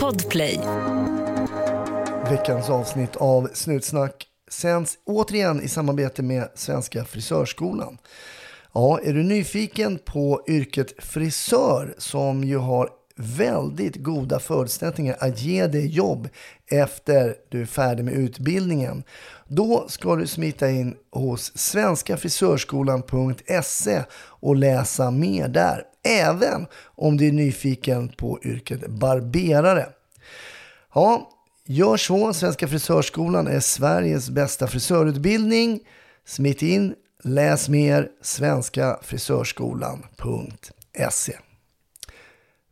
Podplay. Veckans avsnitt av Snutsnack sänds återigen i samarbete med Svenska Frisörskolan. Ja, är du nyfiken på yrket frisör som ju har väldigt goda förutsättningar att ge dig jobb efter du är färdig med utbildningen. Då ska du smita in hos svenskafrisörskolan.se och läsa mer där. Även om du är nyfiken på yrket barberare. Ja, gör så. Svenska Frisörskolan är Sveriges bästa frisörutbildning. Smit in, läs mer, svenskafrisörskolan.se.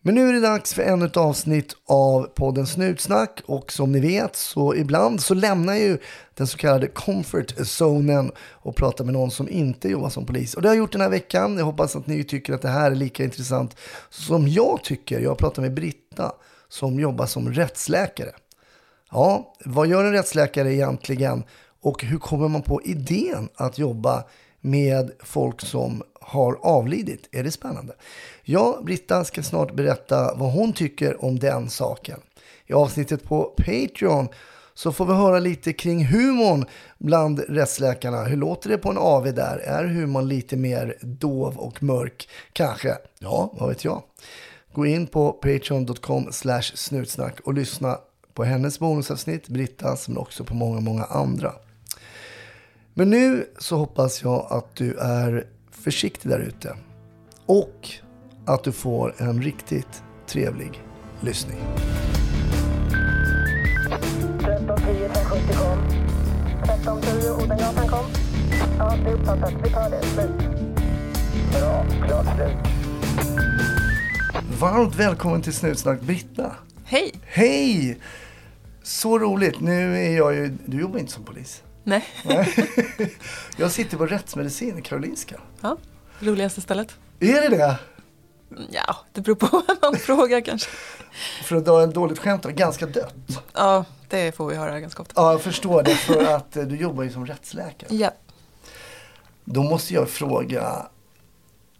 Men nu är det dags för ännu ett avsnitt av podden Snutsnack och som ni vet så ibland så lämnar jag ju den så kallade comfort zonen och pratar med någon som inte jobbar som polis. Och det har jag gjort den här veckan. Jag hoppas att ni tycker att det här är lika intressant som jag tycker. Jag pratar med Britta som jobbar som rättsläkare. Ja, vad gör en rättsläkare egentligen och hur kommer man på idén att jobba med folk som har avlidit. Är det spännande? Ja, Britta ska snart berätta vad hon tycker om den saken. I avsnittet på Patreon så får vi höra lite kring humorn bland rättsläkarna. Hur låter det på en AV där? Är humorn lite mer dov och mörk? Kanske? Ja, vad vet jag? Gå in på patreon.com snutsnack och lyssna på hennes bonusavsnitt, Brittas, men också på många, många andra. Men nu så hoppas jag att du är försiktig där ute. Och att du får en riktigt trevlig lyssning. 1310 1070 kom. 1310 Odengatan kom. Ja, det är uppfattat. Vi tar det. Slut. Bra. Klart slut. Varmt välkommen till Snutsnack Britta. Hej! Hej! Så roligt. Nu är jag ju... Du jobbar inte som polis. Nej. Nej. jag sitter på rättsmedicin i Karolinska. Ja, roligaste stället. Är det det? Ja, det beror på vad man frågar kanske. För att dra en dåligt skämt, ganska dött. Ja, det får vi höra ganska ofta. Ja, jag förstår det. För att eh, du jobbar ju som rättsläkare. Ja. Då måste jag fråga,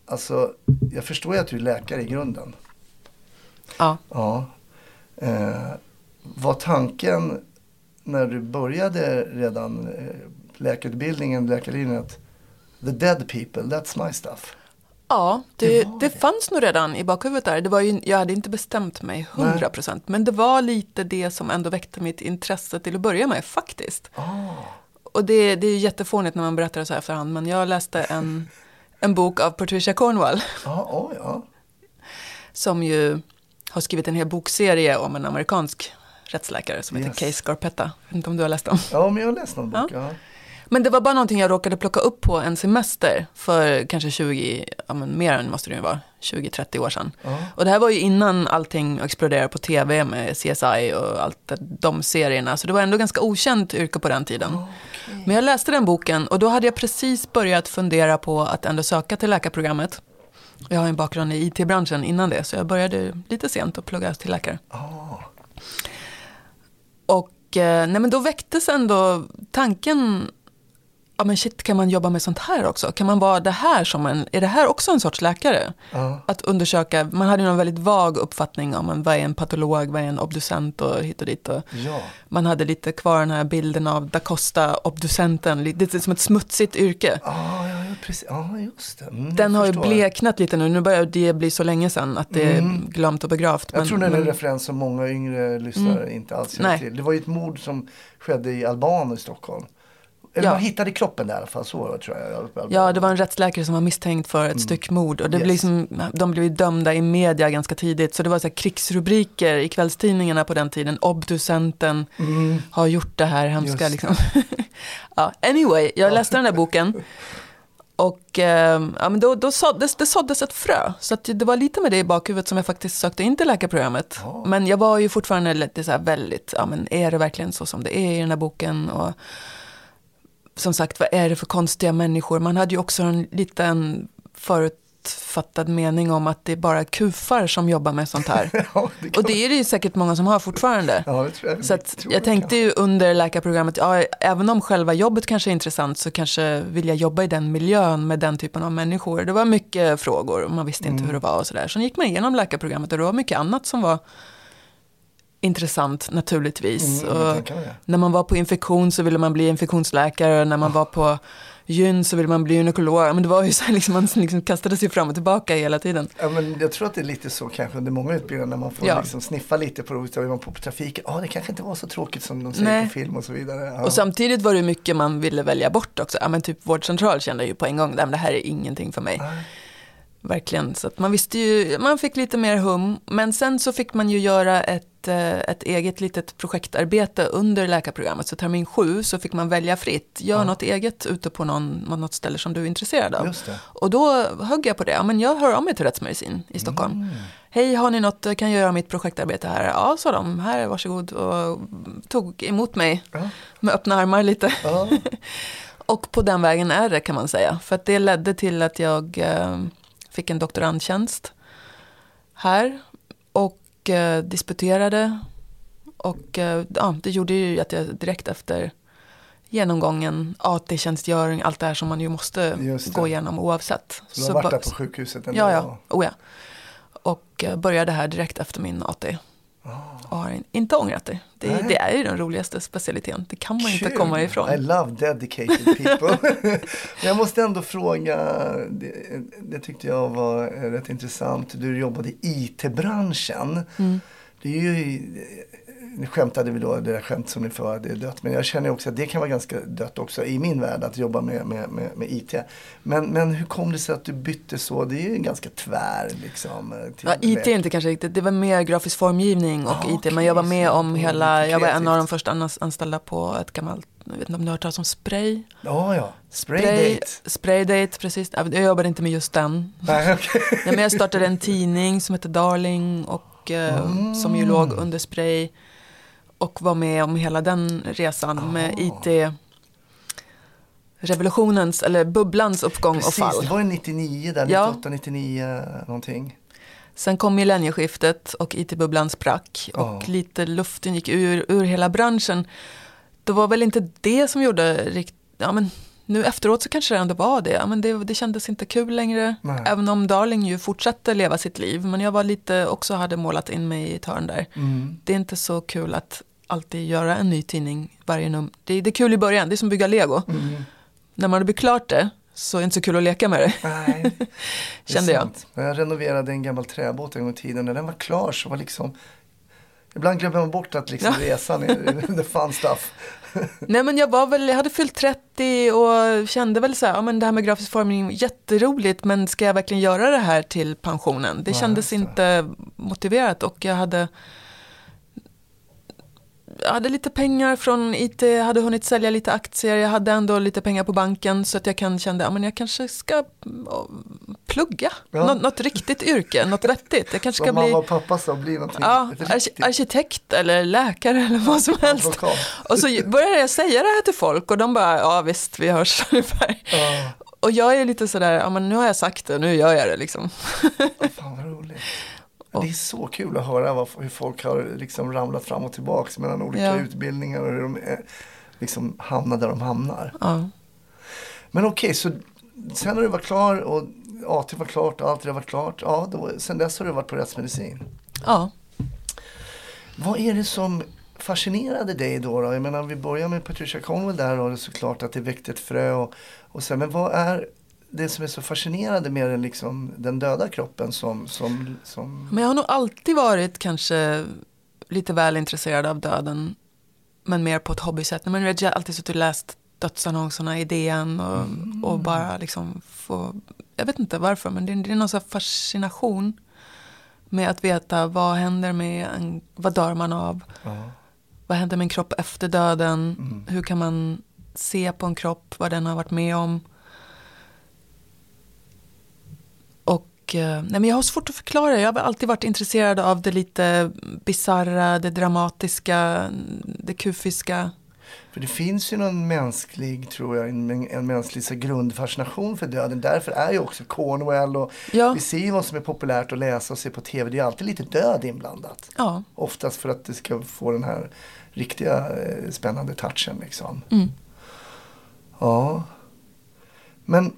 alltså jag förstår ju att du är läkare i grunden. Ja. Ja. Eh, var tanken när du började redan eh, läkarutbildningen, läkarlinjen, att the dead people, that's my stuff? Ja, det, Det det, det. fanns nog redan i bakhuvudet där. Det var ju, jag hade inte bestämt mig 100 procent. Men det var lite det som ändå väckte mitt intresse till att börja med faktiskt. Ah, Och det, det är jättefånigt när man berättar det så här efterhand. Men jag läste en, en bok av Patricia Cornwall. ja, oj, ja. Som ju har skrivit en hel bokserie om en amerikansk rättsläkare som Yes. heter Case Scarpetta. Jag vet inte om du har läst dem. Ja, men jag har läst någon bok. Ja. Men det var bara någonting jag råkade plocka upp på en semester för kanske 20, ja men mer än måste det ju vara, 20-30 år sedan. Ja. Och det här var ju innan allting exploderade på tv med CSI och allt de serierna. Så det var ändå ganska okänt yrke på den tiden. Men jag läste den boken och då hade jag precis börjat fundera på att ändå söka till läkarprogrammet. Jag har en bakgrund i IT-branschen innan det, så jag började lite sent att plugga till läkare. Ah, och eh, nej, men då väcktes ändå tanken, ja men shit, kan man jobba med sånt här också? Kan man vara det här som en, är det här också en sorts läkare? ja. Att undersöka, man hade ju någon väldigt vag uppfattning om en, vad är en patolog, vad är en obducent och hit och dit. Och ja. man hade lite kvar den här bilden av da Costa, obducenten, lite som ett smutsigt yrke. Ah, ja, ja, precis. Ja, just det. Mm, Den har ju bleknat lite nu, nu börjar det bli så länge sedan att det Mm. är glömt och begravt. Jag tror den är en men, Mm. referens som många yngre lyssnare inte alls känner till. Det var ju ett mord som skedde i Alban i Stockholm. Eller Ja. man hittade kroppen där i alla fall, så tror jag. Ja, det var en rättsläkare som var misstänkt för ett styckmord. Och det Yes. blev liksom, de blev dömda i media ganska tidigt. Så det var så krigsrubriker i kvällstidningarna på den tiden. Obducenten Mm. har gjort det här hemska. Liksom. ja, anyway, jag läste den där boken. Och eh, ja, men då, då såddes, det såddes ett frö. Så det var lite med det i bakhuvudet som jag faktiskt sökte in till läkarprogrammet. Ja. Men jag var ju fortfarande lite så väldigt, ja men är det verkligen så som det är i den här boken? Och som sagt, vad är det för konstiga människor? Man hade ju också en liten förut, förutfattad mening om att det är bara kufar som jobbar med sånt här. Ja, det Och det är det ju säkert många som har fortfarande. Ja, jag. Så att tror jag tänkte ju under läkarprogrammet, ja, även om själva jobbet kanske är intressant så kanske vill jag jobba i den miljön med den typen av människor. Det var mycket frågor och man visste inte hur det var och sådär. Så gick man igenom läkarprogrammet och det var mycket annat som var intressant naturligtvis. Mm, och när man var på infektion så ville man bli infektionsläkare. När man var på gyn så ville man bli gynekolog. Men det var ju så här, liksom, man liksom kastade sig fram och tillbaka hela tiden. Ja, men jag tror att det är lite så kanske under många utbildningar när man får Ja. liksom sniffa lite på. Är man på, trafiken, ja det kanske inte var så tråkigt som de säger Nej. på film och så vidare. Ja. Och samtidigt var det mycket man ville välja bort också. Ja, men typ vårdcentral kände jag ju på en gång, "Nej, men det här är ingenting för mig. Nej. Verkligen, så att man visste ju, man fick lite mer hum. Men sen så fick man ju göra ett, eh, ett eget litet projektarbete under läkarprogrammet. Så termin sju så fick man välja fritt. Gör Ja. något eget ute på någon, något ställe som du är intresserad av. Och då högg jag på det. Ja, men jag hör av mig till rättsmedicin i Stockholm. Mm. Hej, har ni något, kan jag göra mitt projektarbete här? Ja, sa de. Här, varsågod. Och tog emot mig Ja. med öppna armar lite. Ja. Och på den vägen är det kan man säga. För att det ledde till att jag eh, fick en doktorandtjänst här. Och eh, disputerade. Och eh, ja, det gjorde ju att jag direkt efter genomgången, AT-tjänstgöring, allt det här som man ju måste gå igenom oavsett. Så du har varit där på sjukhuset ändå? Ja, ja. Oh, ja. Och eh, började här direkt efter min AT. Ah. Och har in- inte ångrat det. Det, Nej. det är ju den roligaste specialiteten. Det kan man inte Kul. komma ifrån. I love dedicated people. Jag måste ändå fråga, det, det tyckte jag var rätt intressant. Du jobbade i IT-branschen. Mm. Det är ju, nu skämtade vi då, det där skämt som ni för, det är dött. Men jag känner också att det kan vara ganska dött också i min värld att jobba med, med, med, med IT. Men, men hur kom det sig att du bytte så? Det är ju ganska tvär liksom. eh, Ja, IT är inte kanske riktigt, det var mer grafisk formgivning och Ah, IT. okej, Men jag var med så om hela, jag var en av de första ans- anställda på ett gammalt, jag vet inte om du har hört talas om Spray? Ja, ja. Spraydate. Spraydate, precis. Jag jobbade inte med just den. Nej, okej. Nej, men jag startade en tidning som hette Darling och eh, Mm. som ju låg under Spray. Och var med om hela den resan med Ah. IT. Revolutionens, eller bubblans uppgång och Precis, fall. det var ju 99 där, Ja. 98, 99 någonting. Sen kom millennieskiftet och IT-bubblan sprack och Ja. lite luften gick ur, ur hela branschen. Det var väl inte det som gjorde rikt... Ja, men nu efteråt så kanske det ändå var det. Ja, men det, det kändes inte kul längre. Nej. Även om Darling ju fortsatte leva sitt liv. Men jag var lite, också hade målat in mig i ett hörn där. Mm. Det är inte så kul att alltid göra en ny tidning varje num. Det, det är kul i början, det är som att bygga lego. Mm. När man har blivit klart det så är det inte så kul att leka med det. Nej, det Kände jag. När jag renoverade en gammal träbåt en gång i tiden, när den var klar så var liksom Ibland glömmer man bort att liksom Ja. resan är the fun stuff. Nej men jag var väl, jag hade fyllt 30 och kände väl så här, ja men det här med grafisk formning, jätteroligt men ska jag verkligen göra det här till pensionen? Det Ja, kändes inte motiverat och jag hade jag hade lite pengar från IT, hade hunnit sälja lite aktier, jag hade ändå lite pengar på banken så att jag kan kände, ja men jag kanske ska plugga, Ja. Nå- något riktigt yrke, något vettigt. Jag kanske ska Som mamma bli och pappa sa, bli någonting ja, riktigt. arkitekt eller läkare eller vad som helst. Advokat. Och så började jag säga det här till folk och de bara, ja visst, vi hörs ungefär. Ja, Och jag är lite sådär, ja men nu har jag sagt det, nu gör jag det liksom. fan vad roligt. Det är så kul att höra vad, hur folk har liksom ramlat fram och tillbaks mellan olika Ja. utbildningar och hur de är, liksom hamnar där de hamnar. Ja. Men okej, så sen när du var klar och AT var klart och allt det var klart. Ja, då, sen dess har du varit på rättsmedicin. ja. Vad är det som fascinerade dig då? då? Jag menar, vi börjar med Patricia Conwell där och det är såklart att det väckte ett frö. Och, och sen, men vad är det som är så fascinerande med den, liksom, den döda kroppen som... som, som Men jag har nog alltid varit kanske lite väl intresserad av döden. Men mer på ett hobbysätt. Men jag har alltid suttit och läst dödsannonserna i DN och, och bara liksom få, jag vet inte varför, men det, är- det är någon sån fascination med att veta vad händer med en, vad dör man av? ja. Vad händer med en kropp efter döden? Mm. Hur kan man se på en kropp vad den har varit med om? Och eh, nej men jag har svårt att förklara. Jag har alltid varit intresserad av det lite bizarra, det dramatiska, det kufiska. För det finns ju någon mänsklig, tror jag, en, en mänsklig så grundfascination för döden. Därför är ju också Cornwell och Ja. vi ser ju vad som är populärt att läsa och se på tv. Det är alltid lite död inblandat. Ja. Oftast för att det ska få den här riktiga eh, spännande touchen liksom. Mm. Ja. Men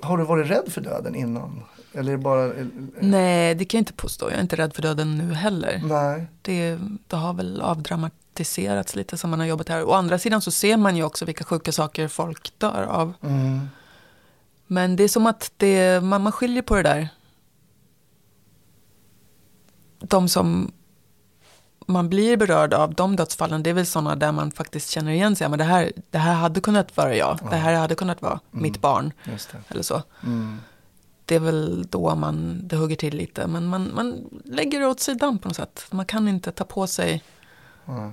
har du varit rädd för döden innan? Eller bara... eh, Nej, det kan jag inte påstå. Jag är inte rädd för döden nu heller. Nej. Det, det har väl avdramatiserats lite som man har jobbat här. Å andra sidan så ser man ju också vilka sjuka saker folk dör av. Mm. Men det är som att det, man, man skiljer på det där. De som man blir berörd av, de dödsfallen, det är väl sådana där man faktiskt känner igen sig. Ja, Men det här, det här hade kunnat vara jag. Det här hade kunnat vara mitt barn. Eller så. Mm. Det är väl då man, det hugger till lite. Men man, man lägger det åt sidan på något sätt. Man kan inte ta på sig Ja.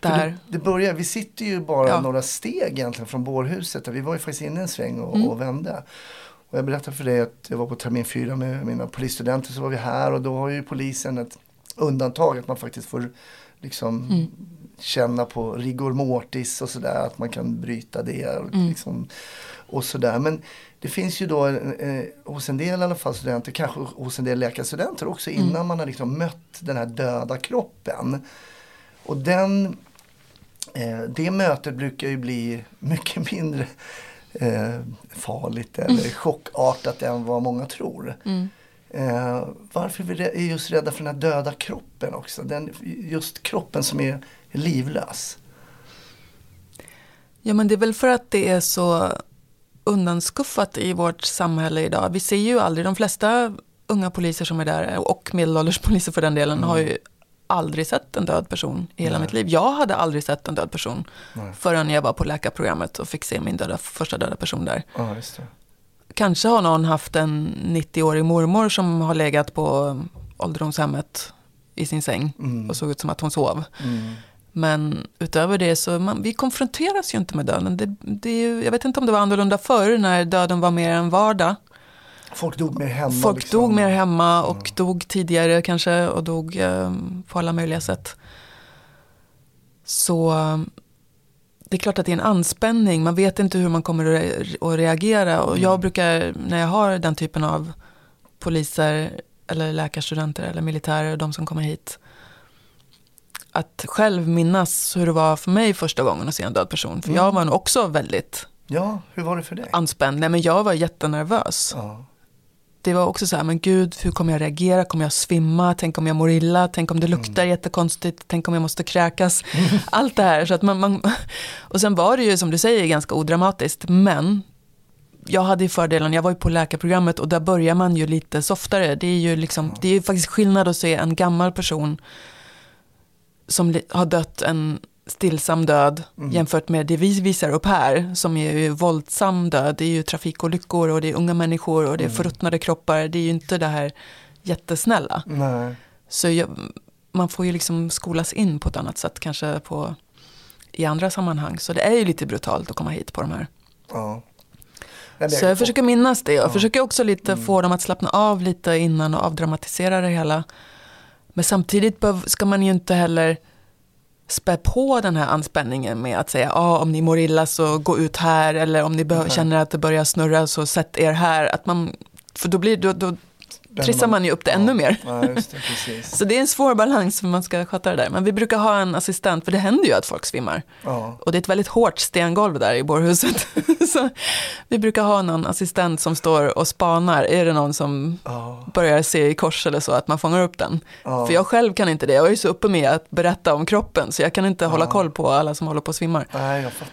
det här. det, det börjar, vi sitter ju bara Ja. några steg egentligen från bårhuset. Vi var ju faktiskt inne en sväng och, Mm. och vände. Och jag berättade för dig att jag var på termin fyra med mina polisstudenter. Så var vi här och då har ju polisen ett undantag. Att man faktiskt får liksom Mm. känna på rigor mortis och sådär. Att man kan bryta det. Och, Mm. liksom, och sådär. Men det finns ju då eh, hos en del i alla fall studenter, kanske hos en del läkarstudenter också Mm. innan man har liksom mött den här döda kroppen. Och den, eh, det mötet brukar ju bli mycket mindre eh, farligt eller chockartat än vad många tror. Mm. Eh, varför vi är just rädda för den här döda kroppen också? Den, just kroppen som är livlös. Ja, men det är väl för att det är så undanskuffat i vårt samhälle idag. Vi ser ju aldrig, de flesta unga poliser som är där, och medelålders poliser för den delen, har ju aldrig sett en död person i hela Nej. mitt liv. Jag hade aldrig sett en död person Nej. förrän jag var på läkarprogrammet och fick se min döda, första döda person där. Ja. Kanske har någon haft en 90-årig mormor som har legat på ålderdomshemmet i sin säng Mm. och såg ut som att hon sov. Mm. Men utöver det så man, vi konfronteras ju inte med döden. Det, det är ju, jag vet inte om det var annorlunda förr när döden var mer en vardag. Folk dog mer hemma. Folk liksom. dog mer hemma och dog tidigare kanske och dog eh, på alla möjliga sätt. Så det är klart att det är en anspänning. Man vet inte hur man kommer att re- att reagera. Och jag brukar, när jag har den typen av poliser eller läkarstudenter eller militärer, de som kommer hit, att själv minnas hur det var för mig första gången att se en död person. För jag var nog också väldigt Ja, hur var det för dig? anspänd. Nej, men jag var jättenervös. Ja. Det var också så här, men gud, hur kommer jag reagera? Kommer jag svimma? Tänk om jag mår illa? Tänk om det luktar jättekonstigt? Tänk om jag måste kräkas? Allt det här. Så att man, man, och sen var det ju, som du säger, ganska odramatiskt. Men jag hade ju fördelen, jag var ju på läkarprogrammet och där börjar man ju lite softare. Det är ju, liksom, det är ju faktiskt skillnad att se en gammal person som har dött en stillsam död jämfört med det vi visar upp här som är ju våldsam död. Det är ju trafikolyckor och det är unga människor och det är förruttnade kroppar. Det är ju inte det här jättesnälla. Nej. Så jag, man får ju liksom skolas in på ett annat sätt kanske på, i andra sammanhang. Så det är ju lite brutalt att komma hit på de här. Ja. Så jag försöker minnas det. Jag försöker också lite Mm. få dem att slappna av lite innan och avdramatisera det hela. Men samtidigt ska man ju inte heller spä på den här anspänningen med att säga ah, om ni mår illa så gå ut här eller om ni behöver, känner att det börjar snurra så sätt er här. Att man, för då, blir, då, då trissar man ju upp det ännu mer. Ja, det. Så det är en svår balans för man ska sköta det där. Men vi brukar ha en assistent, för det händer ju att folk svimmar. Ja. Och det är ett väldigt hårt stengolv där i bårhuset. så vi brukar ha någon assistent som står och spanar. Är det någon som Ja. börjar se i kors eller så, att man fångar upp den. Ja. För jag själv kan inte det. Jag är ju så uppe med att berätta om kroppen, så jag kan inte hålla koll på alla som håller på och svimmar. Nej, jag fattar.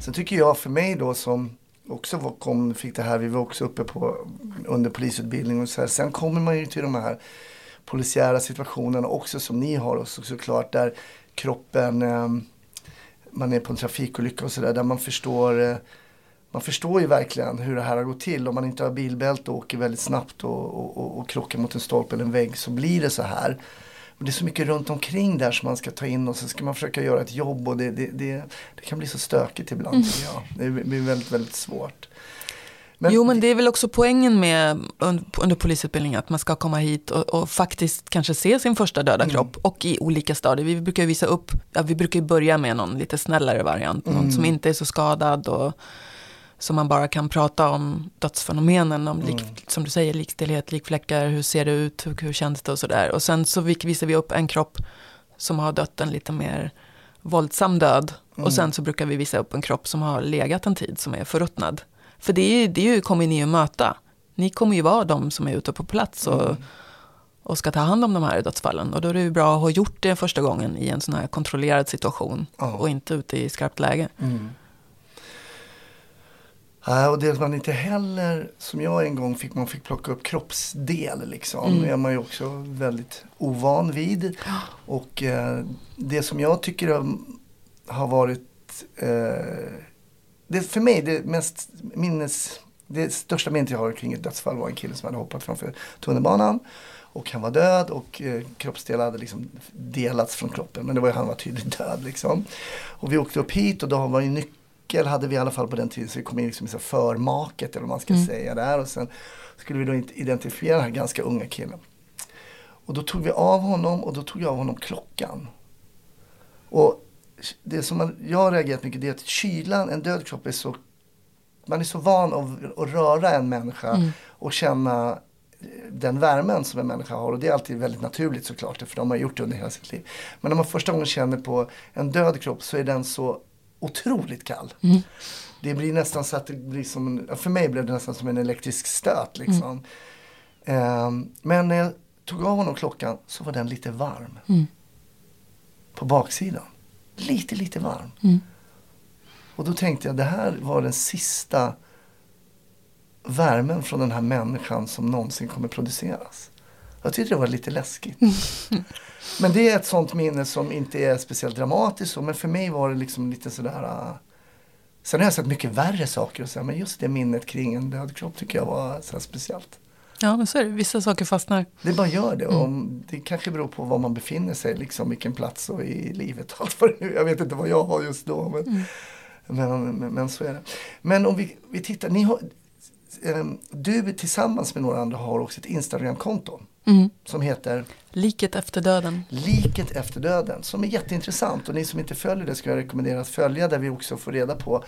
Sen tycker jag för mig då som också var, kom, fick det här, vi var också uppe på under polisutbildning och så här. Sen kommer man ju till de här polisiära situationerna också som ni har och så, såklart där kroppen, eh, man är på en trafikolycka och sådär, där man förstår eh, man förstår ju verkligen hur det här har gått till. Om man inte har bilbälte och åker väldigt snabbt och, och, och, och krockar mot en stolpe eller en vägg så blir det så här. Men det är så mycket runt omkring där som man ska ta in och så ska man försöka göra ett jobb och det, det, det, det kan bli så stökigt ibland Mm. jag. Det blir väldigt, väldigt svårt. Men, jo, men det är väl också poängen med un- under polisutbildningen att man ska komma hit och, och faktiskt kanske se sin första döda kropp och i olika stadier. Vi brukar ju visa upp, ja, vi brukar ju börja med någon lite snällare variant, någon som inte är så skadad och som man bara kan prata om dödsfenomenen, om lik, som du säger, likstillhet, likfläckar, hur ser det ut, hur, hur känns det och sådär. Och sen så vi- visar vi upp en kropp som har dött en lite mer våldsam död. Och sen så brukar vi visa upp en kropp som har legat en tid, som är förruttnad. För det, är det är ju, kommer ni ju möta. Ni kommer ju vara de som är ute på plats och, och ska ta hand om de här dödsfallen. Och då är det ju bra att ha gjort det första gången i en sån här kontrollerad situation. Ja. Och inte ute i skarpt läge. Ja, och det man inte heller, som jag en gång fick, man fick plocka upp kroppsdel liksom. Mm. Det är man ju också väldigt ovan vid. Och eh, det som jag tycker har, varit, eh, det för mig det mest minnes, det största minnet jag har kring ett dödsfall var en kille som hade hoppat framför tunnelbanan. Och han var död och eh, kroppsdelar hade liksom delats från kroppen. Men det var ju, han var tydligt död liksom. Och vi åkte upp hit och då var ju nyckel hade vi i alla fall på den tiden. Så vi kom in liksom i så förmaket eller vad man ska säga där. Och sen skulle vi då inte identifiera den här ganska unga killen. Och då tog vi av honom och då tog jag av honom klockan. Och det som man, jag har reagerat mycket det är att kylan, en död kropp är så man är så van att, att röra en människa och känna eh, den värmen som en människa har. Och det är alltid väldigt naturligt såklart, för de har gjort det under hela sitt liv. Men när man första gången känner på en död kropp så är den så otroligt kall. Det blir nästan så att det blir som, för mig blev det nästan som en elektrisk stöt liksom. Ehm, men när jag tog av honom klockan så var den lite varm. På baksidan. Lite, lite varm. Och då tänkte jag, det här var den sista värmen från den här människan som någonsin kommer produceras. Jag tyckte det var lite läskigt. men det är ett sånt minne som inte är speciellt dramatiskt. Men för mig var det liksom lite sådär... Uh... Sen har jag sett mycket värre saker och så, men just det minnet kring en död kropp tycker jag var så speciellt. Ja, men så är det. Vissa saker fastnar. Det bara gör det. Och det kanske beror på var man befinner sig, liksom vilken plats och i livet. och Allt. Jag vet inte vad jag har just då. Men, men, men, men så är det. Men om vi, vi tittar, ni har, ehm, du tillsammans med några andra har också ett Instagramkonto. Som heter Liket efter döden. Liket efter döden. Som är jätteintressant. Och ni som inte följer det ska jag rekommendera att följa. Där vi också får reda på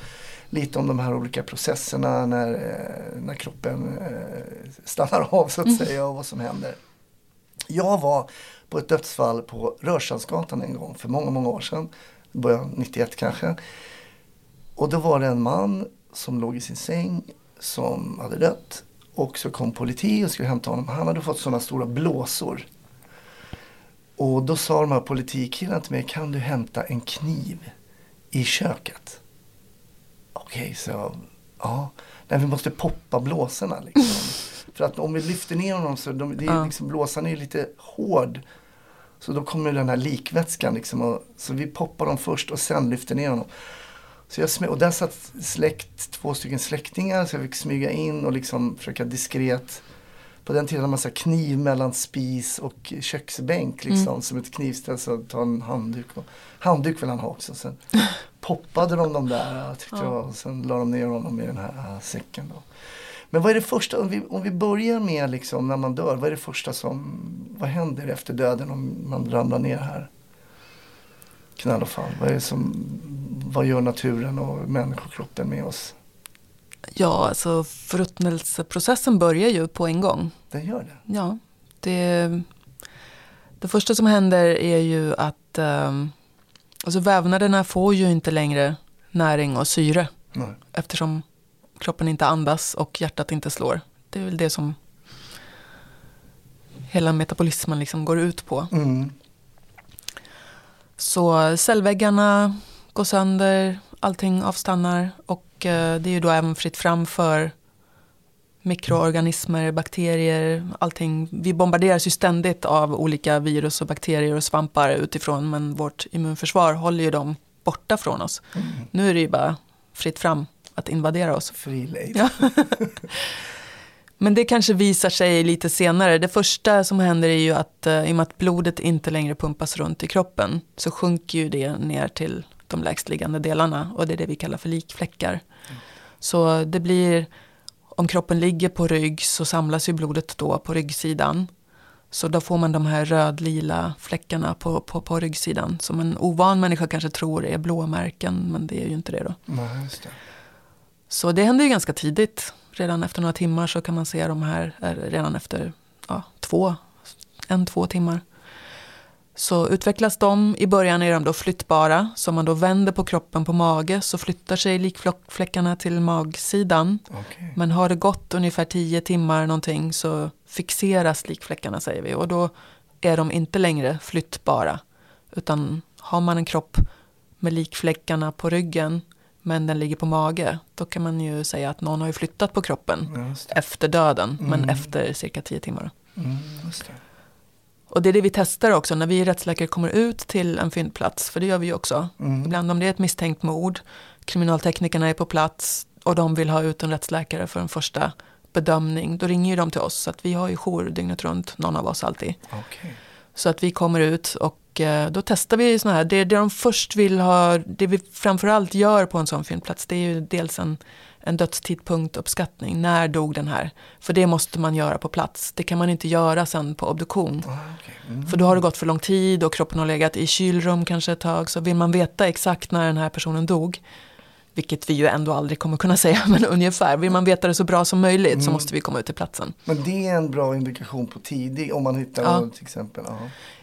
lite om de här olika processerna när, eh, när kroppen eh, stannar av så att säga och vad som händer. Jag var på ett dödsfall på Rörstrandsgatan en gång för många, många år sedan. Början 91 kanske. Och då var det en man som låg i sin säng som hade dött. Och så kom politi och skulle hämta honom. Han hade fått sådana stora blåsor. Och då sa de här politikillarna till mig, kan du hämta en kniv i köket? Okej, så jag, ja. Nej, vi måste poppa blåsorna liksom. För att om vi lyfter ner honom så, de, det är liksom, blåsan är lite hård. Så då kommer den här likvätskan liksom. Och, så vi poppar dem först och sen lyfter ner honom. Så jag och där satt släkt, två stycken släktingar så jag fick smyga in och liksom försöka diskret. På den tiden hade man så kniv mellan spis och köksbänk liksom. Som ett knivställ så ta en handduk. Och, handduk vill han ha också. Sen poppade de dem där tyckte jag. Och sen la de ner honom i den här säcken då. Men vad är det första, om vi, om vi börjar med liksom när man dör. Vad är det första som, vad händer efter döden om man ramlar ner här? Knall och fall. Vad är som, vad gör naturen och människokroppen med oss? Ja, alltså förruttnelseprocessen börjar ju på en gång. Den gör det. Ja, det, det första som händer är ju att um, alltså vävnaderna får ju inte längre näring och syre Nej. eftersom kroppen inte andas och hjärtat inte slår. Det är väl det som hela metabolismen liksom går ut på. Mm. Så cellväggarna går sönder, allting avstannar och eh, det är ju då även fritt fram för mikroorganismer, bakterier, allting. Vi bombarderas ju ständigt av olika virus och bakterier och svampar utifrån men vårt immunförsvar håller ju dem borta från oss. Nu är det ju bara fritt fram att invadera oss. Lejd. Ja. Men det kanske visar sig lite senare. Det första som händer är ju att eh, i och med att blodet inte längre pumpas runt i kroppen så sjunker ju det ner till de lägstliggande delarna och det är det vi kallar för likfläckar. Så det blir, om kroppen ligger på rygg så samlas ju blodet då på ryggsidan. Så då får man de här rödlila fläckarna på, på, på ryggsidan som en ovan människa kanske tror är blåmärken men det är ju inte det då. Nej, det. Så det händer ju ganska tidigt. Redan efter några timmar så kan man se de här, eh, redan efter ja, två, en, två timmar. Så utvecklas de, i början är de då flyttbara, så om man då vänder på kroppen på mage så flyttar sig likfläckarna till magsidan. Okej. Men har det gått ungefär tio timmar någonting så fixeras likfläckarna säger vi och då är de inte längre flyttbara. Utan har man en kropp med likfläckarna på ryggen men den ligger på mage, då kan man ju säga att någon har ju flyttat på kroppen efter döden, men efter cirka tio timmar. Mm, det. Och det är det vi testar också när vi rättsläkare kommer ut till en fyndplats, för det gör vi ju också. Ibland om det är ett misstänkt mord, kriminalteknikerna är på plats och de vill ha ut en rättsläkare för en första bedömning, då ringer ju de till oss. Så att vi har ju jour dygnet runt, någon av oss alltid. Okej. Så att vi kommer ut och eh, då testar vi sådana här, det, det de först vill ha, det vi framförallt gör på en sån fyndplats, det är ju dels en, en dödstidpunktuppskattning, när dog den här? För det måste man göra på plats, det kan man inte göra sen på obduktion. Ah, okej. Mm. För då har det gått för lång tid och kroppen har legat i kylrum kanske ett tag. Så vill man veta exakt när den här personen dog, vilket vi ju ändå aldrig kommer kunna säga, men ungefär. Vill man veta det så bra som möjligt så måste vi komma ut till platsen. Men det är en bra indikation på tidig, om man hittar Ja. något till exempel. Ja.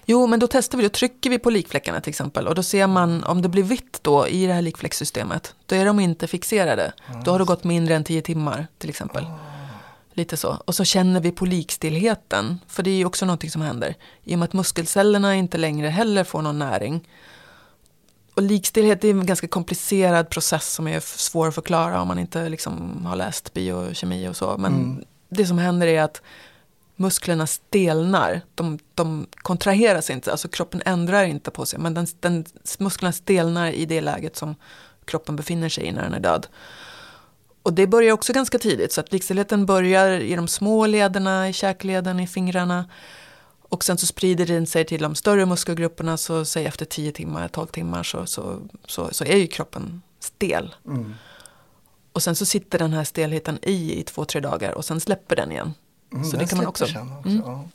Jo, men då testar vi, då trycker vi på likfläckarna till exempel. Och då ser man om det blir vitt då i det här likfläckssystemet. Då är de inte fixerade. Då har det gått mindre än tio timmar till exempel. Lite så. Och så känner vi på likstillheten. För det är ju också någonting som händer. I och med att muskelcellerna inte längre heller får någon näring. Och likstillhet är en ganska komplicerad process som är svår att förklara om man inte liksom har läst biokemi och så. Men det som händer är att musklerna stelnar. De, de kontraheras inte, alltså kroppen ändrar inte på sig. Men den, den, musklerna stelnar i det läget som kroppen befinner sig i när den är död. Och det börjar också ganska tidigt, så att likstillheten börjar i de små lederna, i käkleden, i fingrarna. Och sen så sprider den sig till de större muskelgrupperna, så säg efter 10 timmar, 12 timmar så, så, så, så är ju kroppen stel. Och sen så sitter den här stelheten i i två, tre dagar och sen släpper den igen. Mm, så det kan man också. också. Mm. Ja.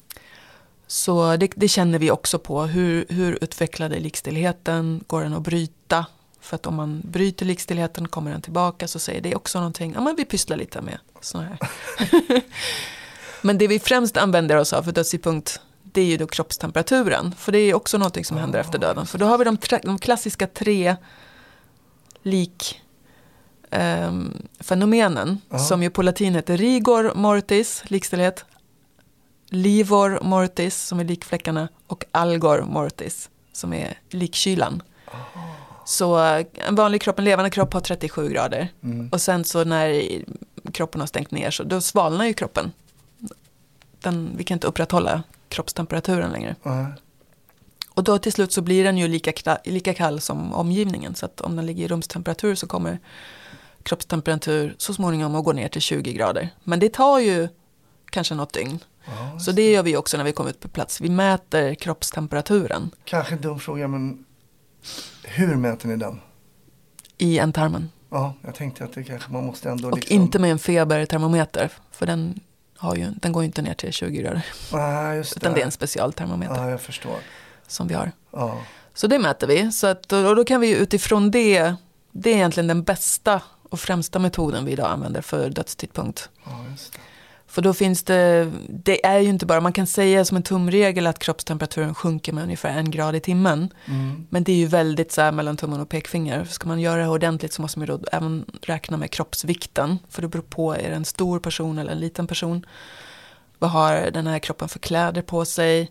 Så det, det känner vi också på. Hur, hur utvecklad är likstillheten? Går den att bryta? För att om man bryter likstillheten kommer den tillbaka så säger det också någonting. Ja men vi pysslar lite med sådana här. men det vi främst använder oss av för dödstidpunkt det är ju då kroppstemperaturen. För det är också någonting som händer efter döden. För då har vi de, tra- de klassiska tre lik ehm, fenomenen som ju på latin heter rigor mortis, likstillhet, livor mortis som är likfläckarna och algor mortis som är likkylan. Så eh, en vanlig kropp, en levande kropp har 37 grader och sen så när kroppen har stängt ner så då svalnar ju kroppen. Den, vi kan inte upprätthålla kroppstemperaturen längre. Ja. Och då till slut så blir den ju lika, lika kall som omgivningen. Så att om den ligger i rumstemperatur så kommer kroppstemperatur så småningom att gå ner till 20 grader. Men det tar ju kanske något dygn. så det gör vi också när vi kommer ut på plats. Vi mäter kroppstemperaturen Kanske en dum fråga, men hur mäter ni den? i ändtarmen. Ja, jag tänkte att det kanske man måste ändå Och liksom... inte med en febertermometer. För den, har ju, den går ju inte ner till 20 grader. Nej, just det. Utan det är en specialtermometer Ja, jag förstår. som vi har. Ja. Så det mäter vi. Så att, och då kan vi utifrån det, det är egentligen den bästa och främsta metoden vi idag använder för dödstidpunkt. ja, just det. För då finns det, det är ju inte bara, man kan säga som en tumregel att kroppstemperaturen sjunker med ungefär en grad i timmen. Men det är ju väldigt så här mellan tummen och pekfinger. Ska man göra det ordentligt så måste man ju då även räkna med kroppsvikten. För det beror på, är det en stor person eller en liten person? Vad har den här kroppen för kläder på sig?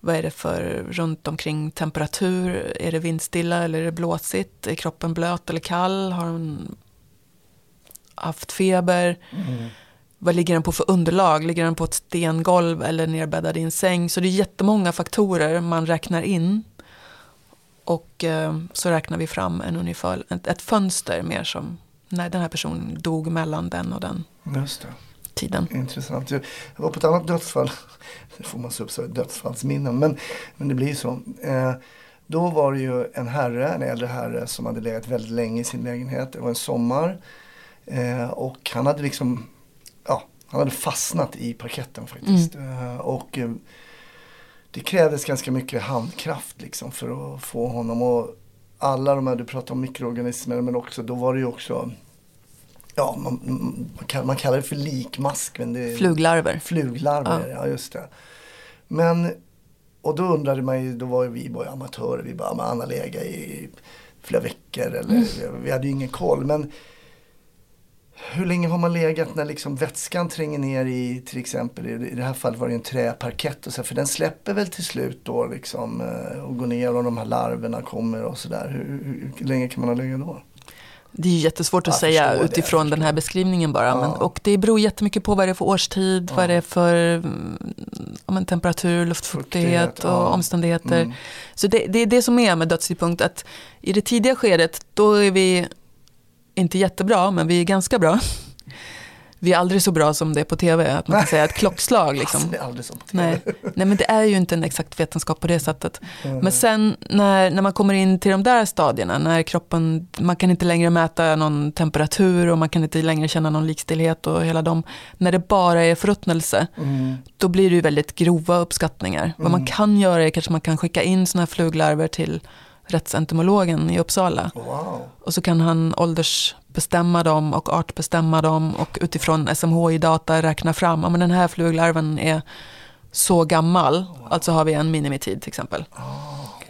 Vad är det för runt omkring temperatur? Är det vindstilla eller är det blåsigt? Är kroppen blöt eller kall? Har den haft feber? Vad ligger den på för underlag? Ligger den på ett stengolv eller nerbäddad i en säng? Så det är jättemånga faktorer man räknar in. Och eh, så räknar vi fram en ungefär, ett, ett fönster mer som när den här personen dog mellan den och den tiden. Intressant. Jag var på ett annat dödsfall. Det får man se upp så dödsfallsminnen. Men, men det blir så. Eh, då var det ju en herre, en äldre herre som hade legat väldigt länge i sin lägenhet. Det var en sommar. Eh, och han hade liksom, han hade fastnat i parketten faktiskt. Eh, och eh, det krävdes ganska mycket handkraft liksom för att få honom och alla de här, du pratar om mikroorganismer men också, då var det ju också Ja, man, man, kan, man kallar det för likmask. Men det är Fluglarver. Fluglarver, ja. just det. Men, och då undrade man ju, då var ju vi bara amatörer. Vi bara, har legat i flera veckor eller vi hade ju ingen koll. Men hur länge har man legat när liksom vätskan tränger ner i till exempel, i det här fallet var det en träparkett och så, för den släpper väl till slut då liksom eh, och går ner och de här larverna kommer och sådär. Hur, hur, hur länge kan man ha legat då? Det är jättesvårt att Jag säga utifrån den här beskrivningen bara. Men, och det beror jättemycket på vad det är för årstid, vad det är för mm, ja, men temperatur, luftfuktighet Fuktighet, och ja. omständigheter. Mm. Så det, det är det som är med dödstidpunkt, att i det tidiga skedet, då är vi inte jättebra, men vi är ganska bra. Vi är aldrig så bra som det är på tv, att man kan säga ett klockslag. Liksom. Alltså, det är aldrig TV. Nej. Nej, men det är ju inte en exakt vetenskap på det sättet. Men sen när, när man kommer in till de där stadierna, när kroppen, man kan inte längre mäta någon temperatur och man kan inte längre känna någon likstillhet och hela dem. När det bara är förruttnelse, Mm. då blir det ju väldigt grova uppskattningar. Vad man kan göra är kanske man kan skicka in sådana här fluglarver till rättsentomologen i Uppsala. Wow. Och så kan han åldersbestämma dem och artbestämma dem och utifrån SMHI-data räkna fram, ja men den här fluglarven är så gammal, alltså har vi en minimitid till exempel.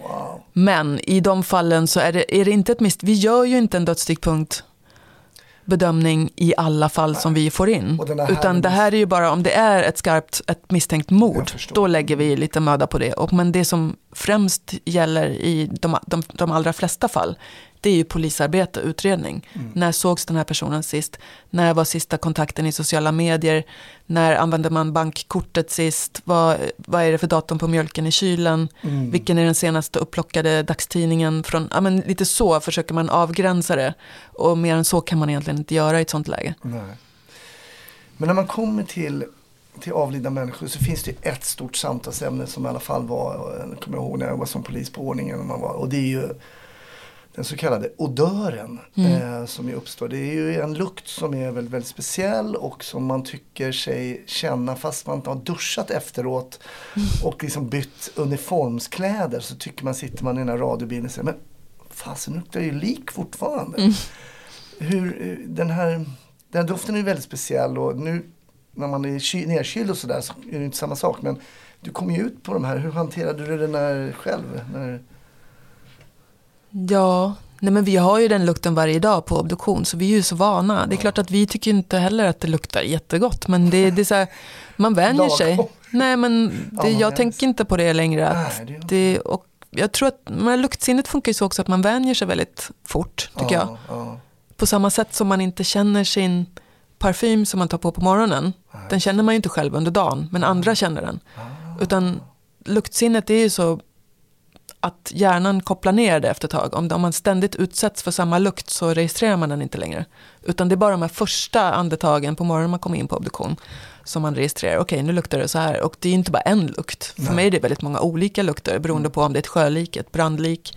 Wow. Men i de fallen så är det, är det inte ett misstag, vi gör ju inte en dödsstickpunkt bedömning i alla fall som vi får in. Utan det här är ju bara om det är ett skarpt, ett misstänkt mord, då lägger vi lite möda på det. Och, men det som främst gäller i de, de, de allra flesta fall, det är ju polisarbete, utredning. Mm. När sågs den här personen sist? När var sista kontakten i sociala medier? När använde man bankkortet sist? Vad, vad är det för datum på mjölken i kylen? Mm. Vilken är den senaste upplockade dagstidningen? Från, ja, men lite så försöker man avgränsa det. Och mer än så kan man egentligen inte göra i ett sånt läge. Nej. Men när man kommer till, till avlidna människor så finns det ju ett stort samtalsämne som i alla fall var, jag kommer ihåg när jag var som polis på ordningen. när Man var, och det är ju den så kallade odören eh, som ju uppstår. Det är ju en lukt som är väldigt, väldigt speciell och som man tycker sig känna fast man inte har duschat efteråt och liksom bytt uniformskläder så tycker man, sitter man i den här radiobilen och säger men fasen luktar ju lik fortfarande. Hur, eh, den, här, den här doften är ju väldigt speciell och nu när man är ky- nedkyld och sådär så är det inte samma sak. Men du kom ju ut på de här, hur hanterade du den här själv? När, Ja, nej men vi har ju den lukten varje dag på obduktion så vi är ju så vana. Det är klart att vi tycker inte heller att det luktar jättegott men det, det är så här, man vänjer sig. Nej men det, jag tänker inte på det längre. Att det och jag tror att men luktsinnet funkar ju så också att man vänjer sig väldigt fort tycker jag. ja, ja. På samma sätt som man inte känner sin parfym som man tar på på morgonen. Den känner man ju inte själv under dagen, men andra känner den. Utan luktsinnet är ju så att hjärnan kopplar ner det efter ett tag. Om, om man ständigt utsätts för samma lukt så registrerar man den inte längre. Utan det är bara de här första andetagen på morgonen man kommer in på obduktion som man registrerar. Okej, nu luktar det så här. Och det är inte bara en lukt. För mig är det väldigt många olika lukter beroende på om det är ett sjölik, ett brandlik,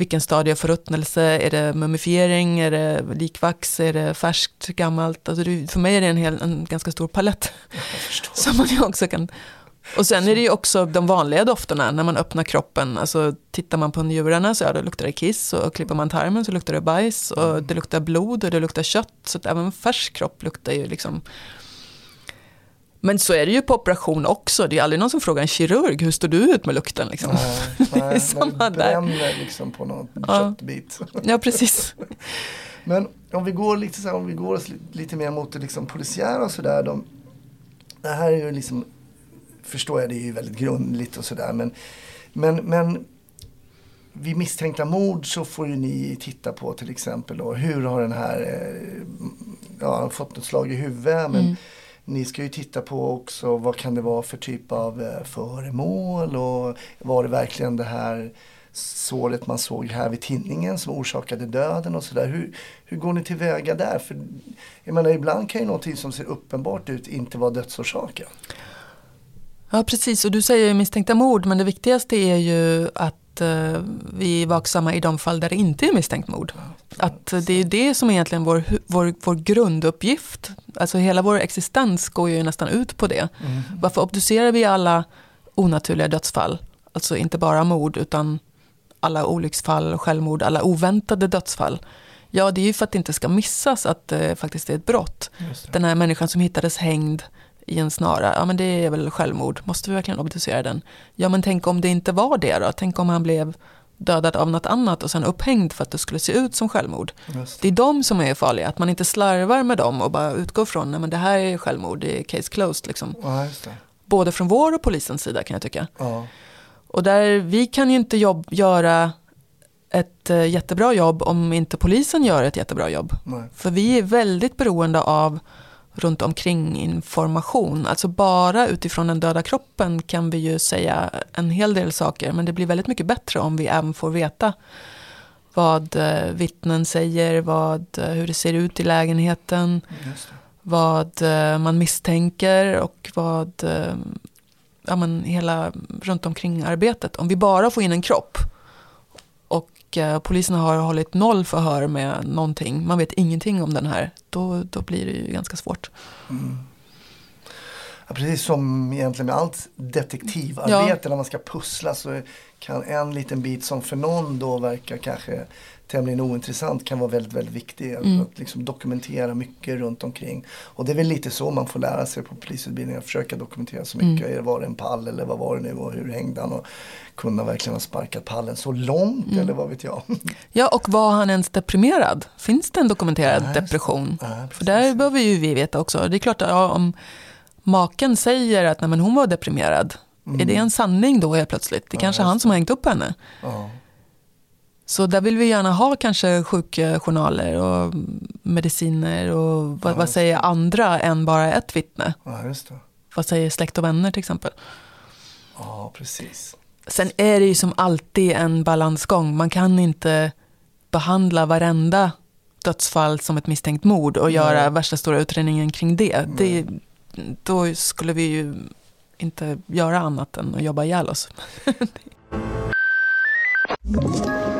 vilken stadie av förruttnelse, är det mumifiering, är det likvax, är det färskt, gammalt? Alltså det, för mig är det en, hel, en ganska stor palett. Som man ju också kan... Och sen är det ju också de vanliga dofterna när man öppnar kroppen. Alltså tittar man på njurarna så ja, då luktar det kiss och klipper man tarmen så luktar det bajs och det luktar blod och det luktar kött. Så att även färsk kropp luktar ju liksom... Men så är det ju på operation också. Det är aldrig någon som frågar en kirurg, hur står du ut med lukten? Liksom. Nej, nej, samma när det där. liksom på någon Ja. köttbit. Ja, precis. Men om vi går lite, så här, om vi går lite mer mot det liksom polisiära och sådär. De, det här är ju liksom, förstår jag, det är ju väldigt grundligt och sådär. Men, men, men vid misstänkta mord så får ju ni titta på till exempel då, hur har den här, eh, ja, fått ett slag i huvudet. Men Mm. ni ska ju titta på också vad kan det vara för typ av eh, föremål och var det verkligen det här såret man såg här vid tinningen som orsakade döden och sådär. Hur, hur går ni tillväga där? För jag menar ibland kan ju någonting som ser uppenbart ut inte vara dödsorsaken. Ja, precis. Och du säger ju misstänkta mord, men det viktigaste är ju att eh, vi är vaksamma i de fall där det inte är misstänkt mord. Att eh, det är ju det som är egentligen vår, vår, vår grunduppgift. Alltså hela vår existens går ju nästan ut på det. Varför obducerar vi alla onaturliga dödsfall? Alltså inte bara mord, utan alla olycksfall, självmord, alla oväntade dödsfall. Ja, det är ju för att det inte ska missas att det faktiskt är ett brott. Den här människan som hittades hängd i en snara, ja men det är väl självmord, måste vi verkligen obducera den? Ja men tänk om det inte var det då? Tänk om han blev dödad av något annat och sen upphängd för att det skulle se ut som självmord. Just Det är de som är farliga, att man inte slarvar med dem och bara utgår från, nej men det här är självmord, det är case closed liksom. Ja, det. Både från vår och polisens sida kan jag tycka. Ja. Och där, vi kan ju inte jobb, göra ett eh, jättebra jobb om inte polisen gör ett jättebra jobb. Nej. För vi är väldigt beroende av runt omkring information. Alltså bara utifrån den döda kroppen kan vi ju säga en hel del saker. Men det blir väldigt mycket bättre om vi även får veta vad eh, vittnen säger, vad, eh, hur det ser ut i lägenheten, vad eh, man misstänker och vad, ja men hela runt omkring arbetet. Om vi bara får in en kropp och eh, polisen har hållit noll förhör med någonting, man vet ingenting om den här, då, då blir det ju ganska svårt. Ja, precis som egentligen med allt detektivarbete. När man ska pussla så kan en liten bit som för någon då verkar kanske tämligen ointressant kan vara väldigt, väldigt viktig. Att liksom dokumentera mycket runt omkring. Och det är väl lite så man får lära sig på polisutbildningen. Att försöka dokumentera så mycket. Var det en pall eller vad var det nu och hur hängde han? Och kunna verkligen ha sparkat pallen så långt eller vad vet jag. Ja, och var han ens deprimerad? Finns det en dokumenterad Nej, depression? Ja, För där behöver ju vi veta också. Det är klart att ja, om maken säger att nej, men hon var deprimerad, är det en sanning då helt plötsligt? Det är kanske han som har hängt upp henne. Ja. Så där vill vi gärna ha kanske sjukjournaler och mediciner och vad, vad säger andra än bara ett vittne? ja, just det. Vad säger släkt och vänner till exempel? Ja, precis. Sen är det ju som alltid en balansgång. Man kan inte behandla varenda dödsfall som ett misstänkt mord och göra värsta stora utredningen kring det. det. Då skulle vi ju inte göra annat än att jobba ihjäl oss.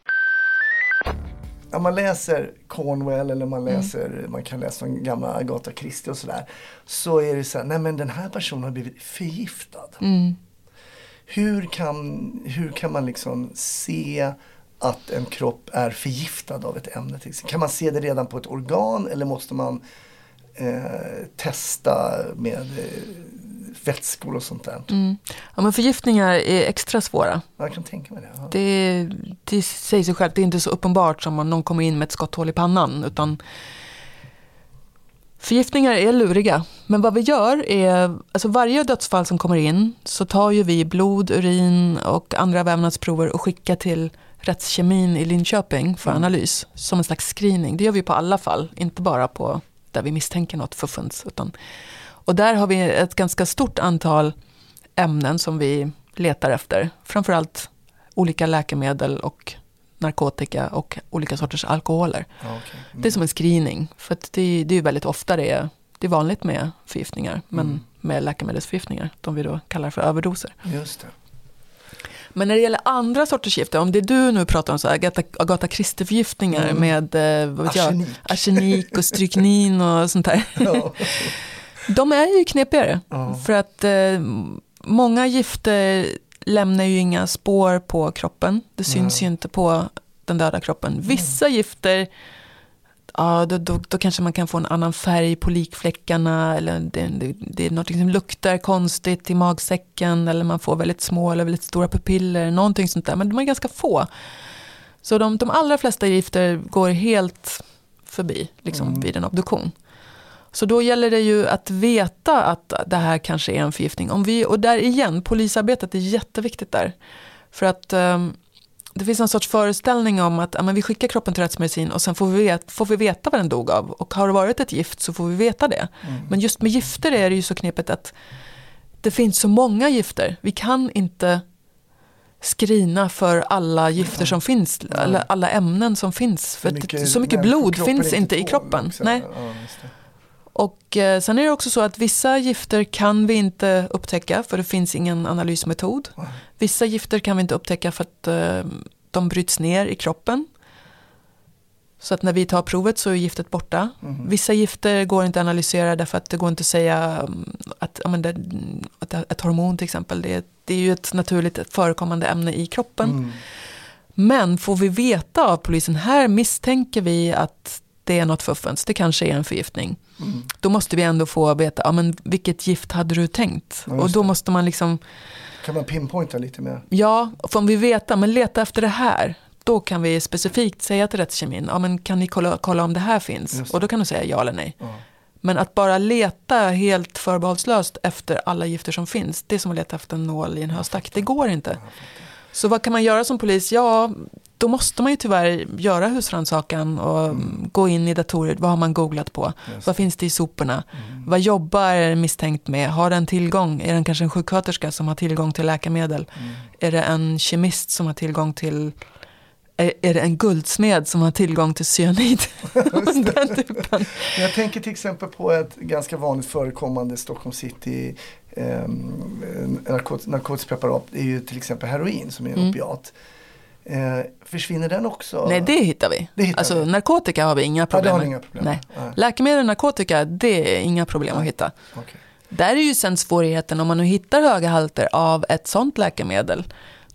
Ja, man läser Cornwell eller man läser, man kan läsa om gamla Agatha Christie och sådär. Så är det så här, nej men den här personen har blivit förgiftad. Hur, kan, hur kan man liksom se att en kropp är förgiftad av ett ämne? Till exempel? Kan man se det redan på ett organ eller måste man eh, testa med eh, vätskor och sånt där? Ja, men förgiftningar är extra svåra. Jag kan tänka mig det. Ja. Det, det säger sig självt, det är inte så uppenbart som om någon kommer in med ett skotthål i pannan. Utan förgiftningar är luriga. Men vad vi gör är, alltså varje dödsfall som kommer in så tar ju vi blod, urin och andra vävnadsprover och skickar till rättskemin i Linköping för analys. Som en slags screening. Det gör vi på alla fall, inte bara på där vi misstänker något förfuns. Utan, och där har vi ett ganska stort antal ämnen som vi letar efter. Framförallt olika läkemedel och narkotika och olika sorters alkoholer. Ja, okej. Det är som en screening. För det, det är ju väldigt ofta det är, det är vanligt med förgiftningar. Men med läkemedelsförgiftningar, de vi då kallar för överdoser. Just det. Men när det gäller andra sorters gifter, om det är du nu pratar om så Agatha, Agatha Christie-förgiftningar med eh, Arsenik. jag, arsenik och stryknin och sånt där. De är ju knepigare. Ja. För att eh, många gifter lämnar ju inga spår på kroppen. Det syns ju inte på den döda kroppen. Vissa gifter ja, då, då, då kanske man kan få en annan färg på likfläckarna eller det, det, det är något som luktar konstigt i magsäcken eller man får väldigt små eller väldigt stora pupiller, någonting sånt där. Men de är ganska få. Så de, de allra flesta gifter går helt förbi liksom, Mm. vid en obduktion. Så då gäller det ju att veta att det här kanske är en förgiftning. Om vi, och där igen, polisarbetet är jätteviktigt där. För att ehm, det finns en sorts föreställning om att ja, men vi skickar kroppen till rättsmedicin och sen får vi, vet, får vi veta vad den dog av. Och har det varit ett gift så får vi veta det. Men just med gifter är det ju så knepigt att det finns så många gifter. Vi kan inte skrina för alla gifter som finns, alla, alla ämnen som finns. För det- så mycket blod finns inte i kroppen. Nej. Ja. Och eh, sen är det också så att vissa gifter kan vi inte upptäcka för det finns ingen analysmetod. Vissa gifter kan vi inte upptäcka för att eh, de bryts ner i kroppen. Så att när vi tar provet så är giftet borta. Mhm. Vissa gifter går inte att analysera därför att det går inte att säga mm, att, men det, att ett hormon till exempel, det, det är ju ett naturligt förekommande ämne i kroppen. Mm. Men får vi veta av polisen, här misstänker vi att det är något fuffens, det kanske är en förgiftning. Mm. Då måste vi ändå få veta, ja, men vilket gift hade du tänkt? Ja, och då måste man liksom, Kan man pinpointa lite mer? ja, får vi veta, men leta efter det här. Då kan vi specifikt säga till rättskemin, ja men kan ni kolla, kolla om det här finns? Och då kan du säga ja eller nej. Ja. Men att bara leta helt förbehållslöst efter alla gifter som finns, det är som att leta efter en nål i en höstack. Det går inte. Så vad kan man göra som polis? Ja, då måste man ju tyvärr göra husrannsakan och Mm. gå in i datorer. Vad har man googlat på? Vad finns det i soporna? Mm. Vad jobbar misstänkt med? Har den tillgång? Är den kanske en sjuksköterska som har tillgång till läkemedel? Mm. Är det en kemist som har tillgång till är, är det en guldsmed som har tillgång till cyanid? Den typen. Jag tänker till exempel på ett ganska vanligt förekommande Stockholm City eh, narkot narkotiskt preparat. Det är ju till exempel heroin som är en Mm. opiat. Eh, försvinner den också? Nej, det hittar vi. Det hittar alltså, vi. narkotika har vi inga ja, problem med. inga problem Nej. Nej. Läkemedel och narkotika, det är inga problem att hitta. Okej. Där är ju sen svårigheten, om man nu hittar höga halter av ett sånt läkemedel,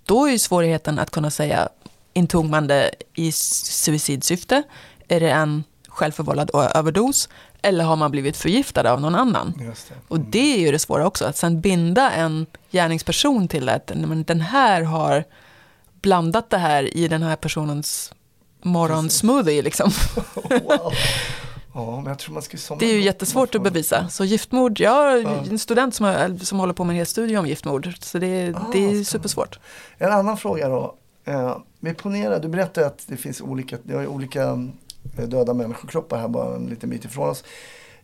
då är ju svårigheten att kunna säga, intog man det i suicidsyfte? Är det en självförvållad överdos? Eller har man blivit förgiftad av någon annan? Det. Och det är ju det svåra också, att sen binda en gärningsperson till att nej, men den här har blandat det här i den här personens morgonsmoothie. Liksom. Wow. Ja, Det är ju jättesvårt att bevisa. Så giftmord, jag har en student som, har, som håller på med en hel studie om giftmord. Så det, Ah, det är supersvårt. En annan fråga då. Eh, vi ponerar, du berättade att det finns olika, det ju olika eh, döda människokroppar här bara en liten bit ifrån oss.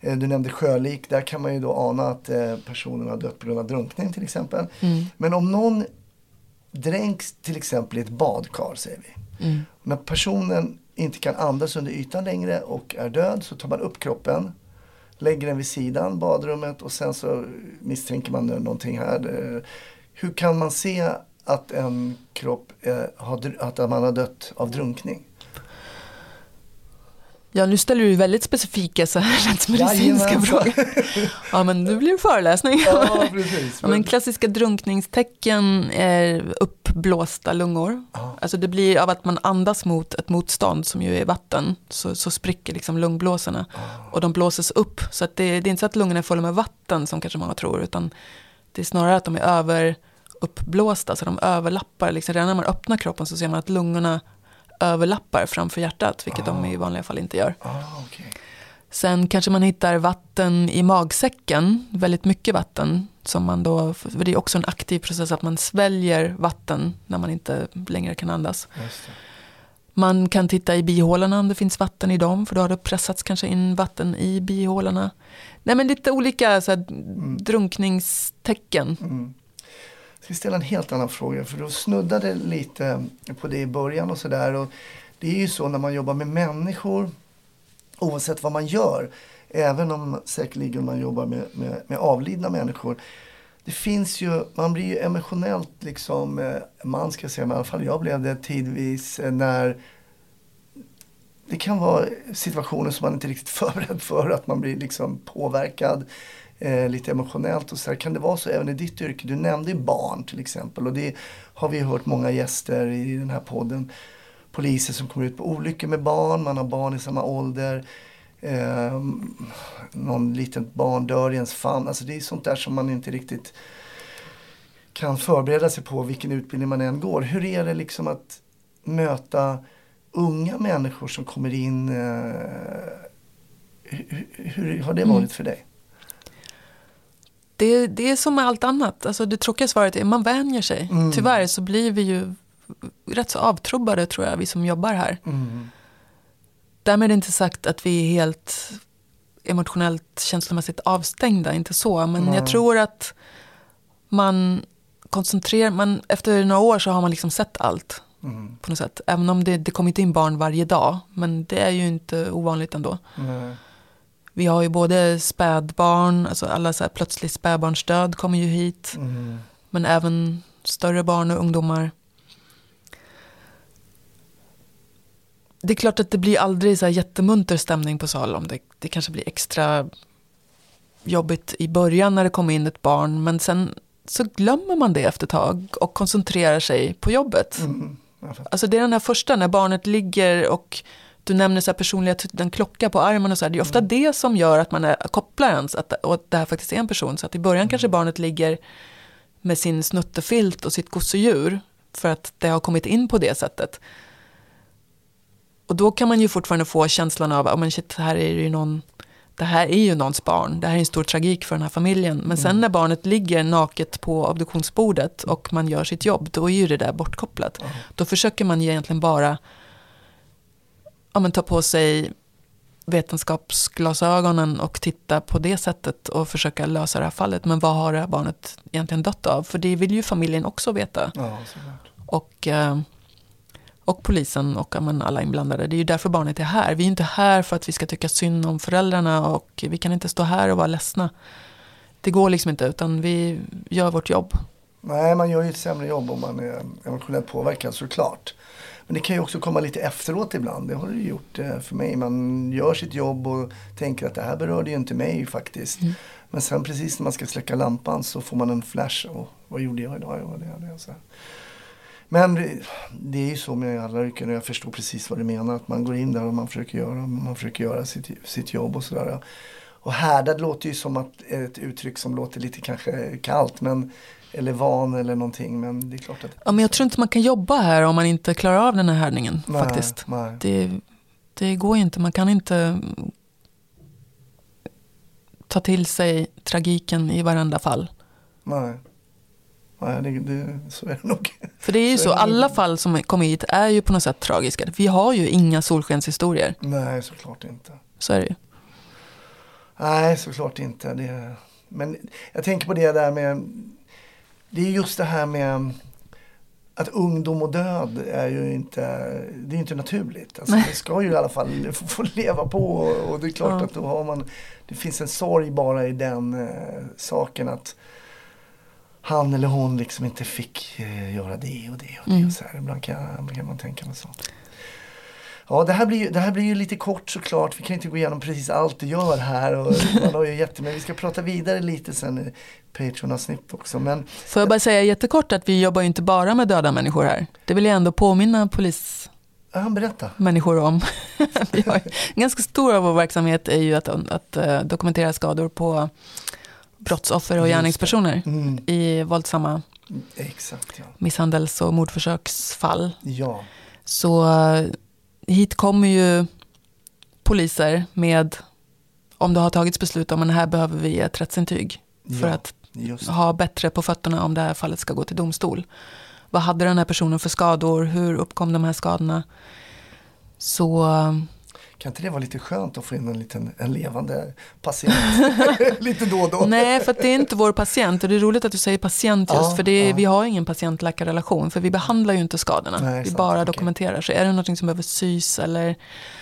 Eh, du nämnde sjölik, där kan man ju då ana att eh, personen har dött på grund av drunkning till exempel. Mm. Men om någon dränks till exempel i ett badkar säger vi. Mm. När personen inte kan andas under ytan längre och är död så tar man upp kroppen, lägger den vid sidan badrummet och sen så misstänker man någonting här. Eh, Hur kan man se att en kropp eh, har, att man har dött av drunkning? Ja, nu ställer du väldigt specifika så här rättsmedicinska frågor. Ja, men nu blir det föreläsning. Ja, precis. Ja, men klassiska drunkningstecken är uppblåsta lungor. Ja. Alltså det blir av att man andas mot ett motstånd som ju är vatten. Så, så spricker liksom lungblåsorna. Och de blåses upp. Så att det, det är inte så att lungorna är fulla med vatten som kanske många tror. Utan det är snarare att de är över uppblåsta. Så de överlappar. Liksom, redan när man öppnar kroppen så ser man att lungorna överlappar framför hjärtat. Vilket de i vanliga fall inte gör. Ah, okej. Sen kanske man hittar vatten i magsäcken, väldigt mycket vatten. Som man då, för det är också en aktiv process att man sväljer vatten när man inte längre kan andas. Man kan titta i bihålorna om det finns vatten i dem, för då har det pressats kanske in vatten i bihålorna. Nej men lite olika så här, drunkningstecken. Mm. Jag ska ställa en helt annan fråga för du snuddade lite på det i början och sådär. Det är ju så när man jobbar med människor oavsett vad man gör. Även om säkerligen man jobbar med, med, med avlidna människor. Det finns ju, man blir ju emotionellt liksom, eh, man ska säga, men i alla fall jag blev det tidvis eh, när det kan vara situationer som man inte är riktigt förberedd för, att man blir liksom påverkad eh, lite emotionellt och så här. Kan det vara så även i ditt yrke? Du nämnde barn till exempel och det har vi hört många gäster i den här podden poliser som kommer ut på olyckor med barn, man har barn i samma ålder. Eh, någon litet barn dör i ens famn. Alltså det är sånt där som man inte riktigt kan förbereda sig på vilken utbildning man än går. Hur är det liksom att möta unga människor som kommer in? Eh, hur, hur har det Mm. varit för dig? Det, det är som med allt annat. Alltså det tråkiga svaret är man vänjer sig. Mm. Tyvärr så blir vi ju rätt så avtrubbade tror jag, vi som jobbar här. Mm. Därmed är det inte sagt att vi är helt emotionellt känslomässigt avstängda, inte så. Men Nej. jag tror att man koncentrerar, man, efter några år så har man liksom sett allt Mm. på något sätt. Även om det, det kommer inte in barn varje dag, men det är ju inte ovanligt ändå. Nej. Vi har ju både spädbarn, alltså alla så här plötsligt spädbarnsdöd kommer ju hit. Mm. Men även större barn och ungdomar. Det är klart att det blir aldrig så här jättemunter stämning på Salom. Det, det kanske blir extra jobbigt i början när det kommer in ett barn. Men sen så glömmer man det efter ett tag och koncentrerar sig på jobbet. Mm. Alltså det är den här första när barnet ligger och du nämner så här personliga, en klocka på armen och så här. Det är ofta det som gör att man är, kopplar ens att, och att det här faktiskt är en person. Så att i början kanske barnet ligger med sin snuttefilt och sitt gosedjur för att det har kommit in på det sättet. Och då kan man ju fortfarande få känslan av, ja men shit, här är det ju någon, det här är ju någons barn, det här är en stor tragik för den här familjen. Men sen när barnet ligger naket på obduktionsbordet och man gör sitt jobb, då är ju det där bortkopplat. Då försöker man ju egentligen bara ja, men ta på sig vetenskapsglasögonen och titta på det sättet och försöka lösa det här fallet. Men vad har det här barnet egentligen dött av? För det vill ju familjen också veta. Ja. Och, eh, och polisen och men alla inblandade. Det är ju därför barnet är här. Vi är inte här för att vi ska tycka synd om föräldrarna och vi kan inte stå här och vara ledsna. Det går liksom inte, utan vi gör vårt jobb. Nej, man gör ju ett sämre jobb om man är emotionellt påverkad såklart. Men det kan ju också komma lite efteråt ibland. Det har det gjort eh, för mig. Man gör sitt jobb och tänker att det här berörde ju inte mig faktiskt. Men sen precis när man ska släcka lampan så får man en flash. Och vad gjorde jag idag? Ja, det, det, så här. Men det- det är ju så med alla yrken och jag förstår precis vad du menar. Att man går in där och man försöker göra, man försöker göra sitt, sitt jobb och sådär. Och härdad låter ju som att ett uttryck som låter lite kanske kallt. Men, eller van eller någonting. Men det är klart att... Ja, men jag tror inte man kan jobba här om man inte klarar av den här härdningen Nej, faktiskt. nej. Det, det går ju inte, man kan inte ta till sig tragiken i varenda fall. Nej. Nej, det, det, så är det nog. För det är ju Så så, är alla nog. fall som kommer hit är ju på något sätt tragiska. Vi har ju inga solskenshistorier, Nej, såklart inte. så är det ju. Nej, såklart inte. Det, men jag tänker på det där med... Det är just det här med att ungdom och död är ju inte, det är inte naturligt. Alltså, det ska ju i alla fall få, få leva på och, och det är klart Ja. att då har man, det finns en sorg bara i den eh, saken att han eller hon liksom inte fick eh, göra det och det och det. Mm. Och så här. Ibland kan, kan man tänka mig så. Ja, det här, blir, ju- det här blir ju lite kort såklart. Vi kan inte gå igenom precis allt du gör här. Och man har ju jätte, men vi ska prata vidare lite sen i Patreon-avsnitt också. Men Får jag bara säga jättekort att vi jobbar ju inte bara med döda människor här. Det vill jag ändå påminna polismänniskor ja, berätta. om. vi har, ganska stor av vår verksamhet är ju att, att eh, dokumentera skador på brottsoffer och gärningspersoner Mm, i våldsamma exakt, ja. misshandels och mordförsöksfall. Ja, Så hit kommer ju poliser med, om det har tagits beslut om att här behöver vi ett rättsintyg för Ja. att ha bättre på fötterna om det här fallet ska gå till domstol. Vad hade den här personen för skador? Hur uppkom de här skadorna? Så Kan inte det vara lite skönt att få in en liten en levande patient lite då och då? nej, för att det är inte vår patient. Och det är roligt att du säger patient just, Ja, för det är, ja. vi har ingen patient-läkarrelation. För vi behandlar ju inte skadorna. Nej, vi sant, bara okej. dokumenterar. Så är det något som behöver sys eller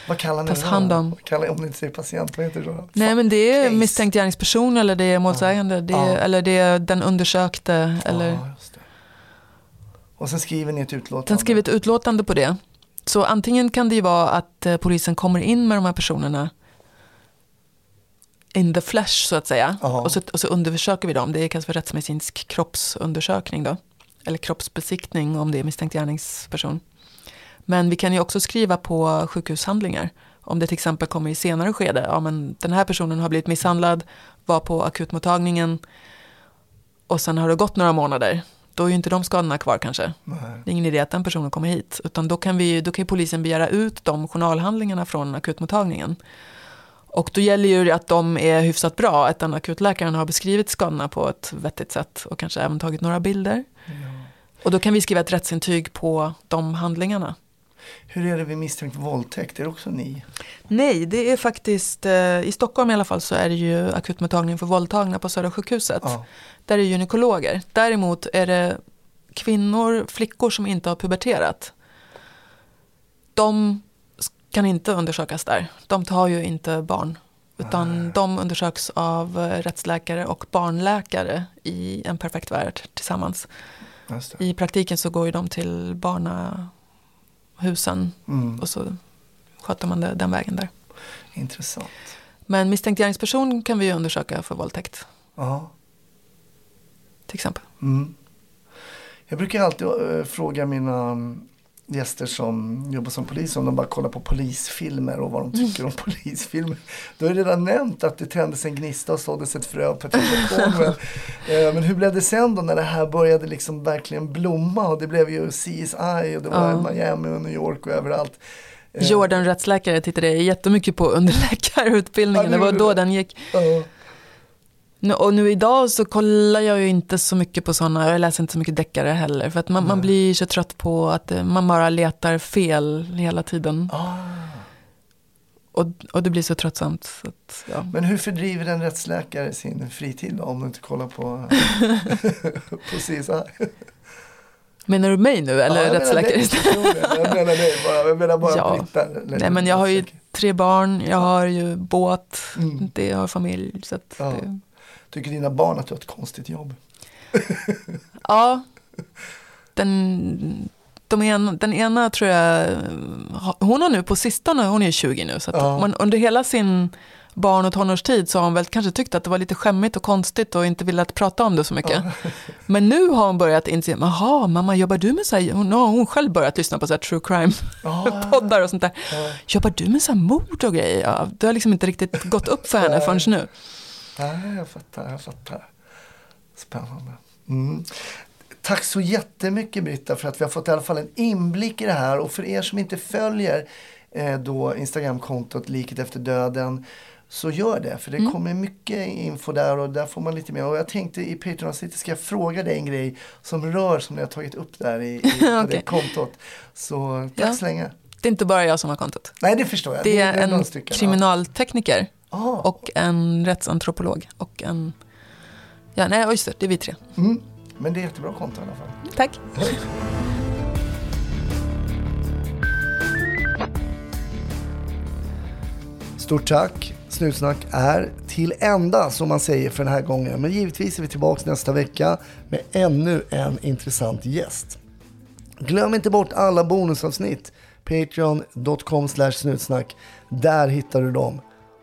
Vad kallar ni tas hand om. Vad Kallar, om ni inte säger patient, vad heter det då? Nej men det är Case. misstänkt gärningsperson eller det är målsägande. Det är, Ja. Eller det är den undersökte. Eller, Ja. Och sen skriver ni ett utlåtande? Den skriver ett utlåtande på det. Så antingen kan det ju vara att eh, polisen kommer in med de här personerna in the flesh så att säga. Och så, och så undersöker vi dem. Det kallas för rättsmedicinsk kroppsundersökning då. Eller kroppsbesiktning om det är misstänkt gärningsperson. Men vi kan ju också skriva på sjukhushandlingar. Om det till exempel kommer i senare skede. Ja, men den här personen har blivit misshandlad, var på akutmottagningen och sen har det gått några månader. Då är ju inte de skadorna kvar kanske. Nej. Det är ingen idé att den personen kommer hit. Utan då kan, vi, då kan polisen begära ut de journalhandlingarna från akutmottagningen. Och då gäller ju att de är hyfsat bra. Att den akutläkaren har beskrivit skadorna på ett vettigt sätt. Och kanske även tagit några bilder. Och då kan vi skriva ett rättsintyg på de handlingarna. Hur är det vid misstänkt våldtäkt? Är det också ni? Nej, det är faktiskt, eh, i Stockholm i alla fall så är det ju akutmottagning för våldtagna på Södra sjukhuset. Ja. Där är gynekologer. Däremot är det kvinnor, flickor som inte har puberterat. De kan inte undersökas där. De tar ju inte barn. Utan de undersöks av eh, rättsläkare och barnläkare i en perfekt värld tillsammans. Det. I praktiken så går ju de till barnahusen Mm. och så sköter man det den vägen där. Intressant. Men misstänkt gärningsperson kan vi ju undersöka för våldtäkt Ja. till exempel. Mm. Jag brukar alltid eh, fråga mina mm, gäster som jobbar som polis om de bara kollar på polisfilmer och vad de tycker om polisfilmer. Du har ju redan nämnt att det tändes en gnista och såddes ett frö på ett balkong. men, eh, men hur blev det sen då när det här började liksom verkligen blomma? Och det blev ju CSI och det var Ja. Miami och New York och överallt. Eh, Jordan rättsläkare tittade jättemycket på underläkarutbildningen. Ja, Det det var då den gick. ja. Nu, och nu idag så kollar jag ju inte så mycket på sådana, jag läser inte så mycket deckare heller. För att man, man blir så trött på att eh, man bara letar fel hela tiden. Ah. Och, och det blir så tröttsamt. Så att, ja. Men hur fördriver en rättsläkare sin fritid då, om du inte kollar på, på CSI? Menar du mig nu eller Ja, jag menar rättsläkare istället? personligen. Jag menar dig bara. Jag menar bara Ja. Britta. Nej men jag har ju tre barn, jag har ju båt, Mm. det jag har familj. Så att Ja. det, Tycker dina barn att du har ett konstigt jobb? Ja, den, de en, den ena tror jag, hon har nu på sistone, hon är 20 nu, så Ja. man, under hela sin barn och tonårstid så har hon väl kanske tyckt att det var lite skämmigt och konstigt och inte velat prata om det så mycket. Men nu har hon börjat inse, jaha mamma jobbar du med så här, hon, nu har hon själv börjat lyssna på så true crime Ja, och sånt där. ja. Jobbar du med så här mord och grejer? Ja, det har liksom inte riktigt gått upp för henne förrän nu. Nej, jag fattar, jag fattar. Spännande. Mm. Tack så jättemycket Britta för att vi har fått i alla fall en inblick i det här. Och för er som inte följer eh, då Instagramkontot Liket efter döden så gör det. För det Mm. kommer mycket info där och där får man lite mer. Och jag tänkte i Patreon-avsnittet ska jag fråga dig en grej som rör som ni har tagit upp där i, i på det kontot. Så tack Ja. så länge. Det är inte bara jag som har kontot. Nej det förstår jag. Det är några en stycken, ja. kriminaltekniker Ah, och en rättsantropolog och en... Ja, nej, just det, det är vi tre. mm. Men det är jättebra konto i alla fall. Tack. Stort tack. Snutsnack är till ända som man säger för den här gången. Men givetvis är vi tillbaka nästa vecka med ännu en intressant gäst. Glöm inte bort alla bonusavsnitt. Patreon.com snutsnack. Där hittar du dem.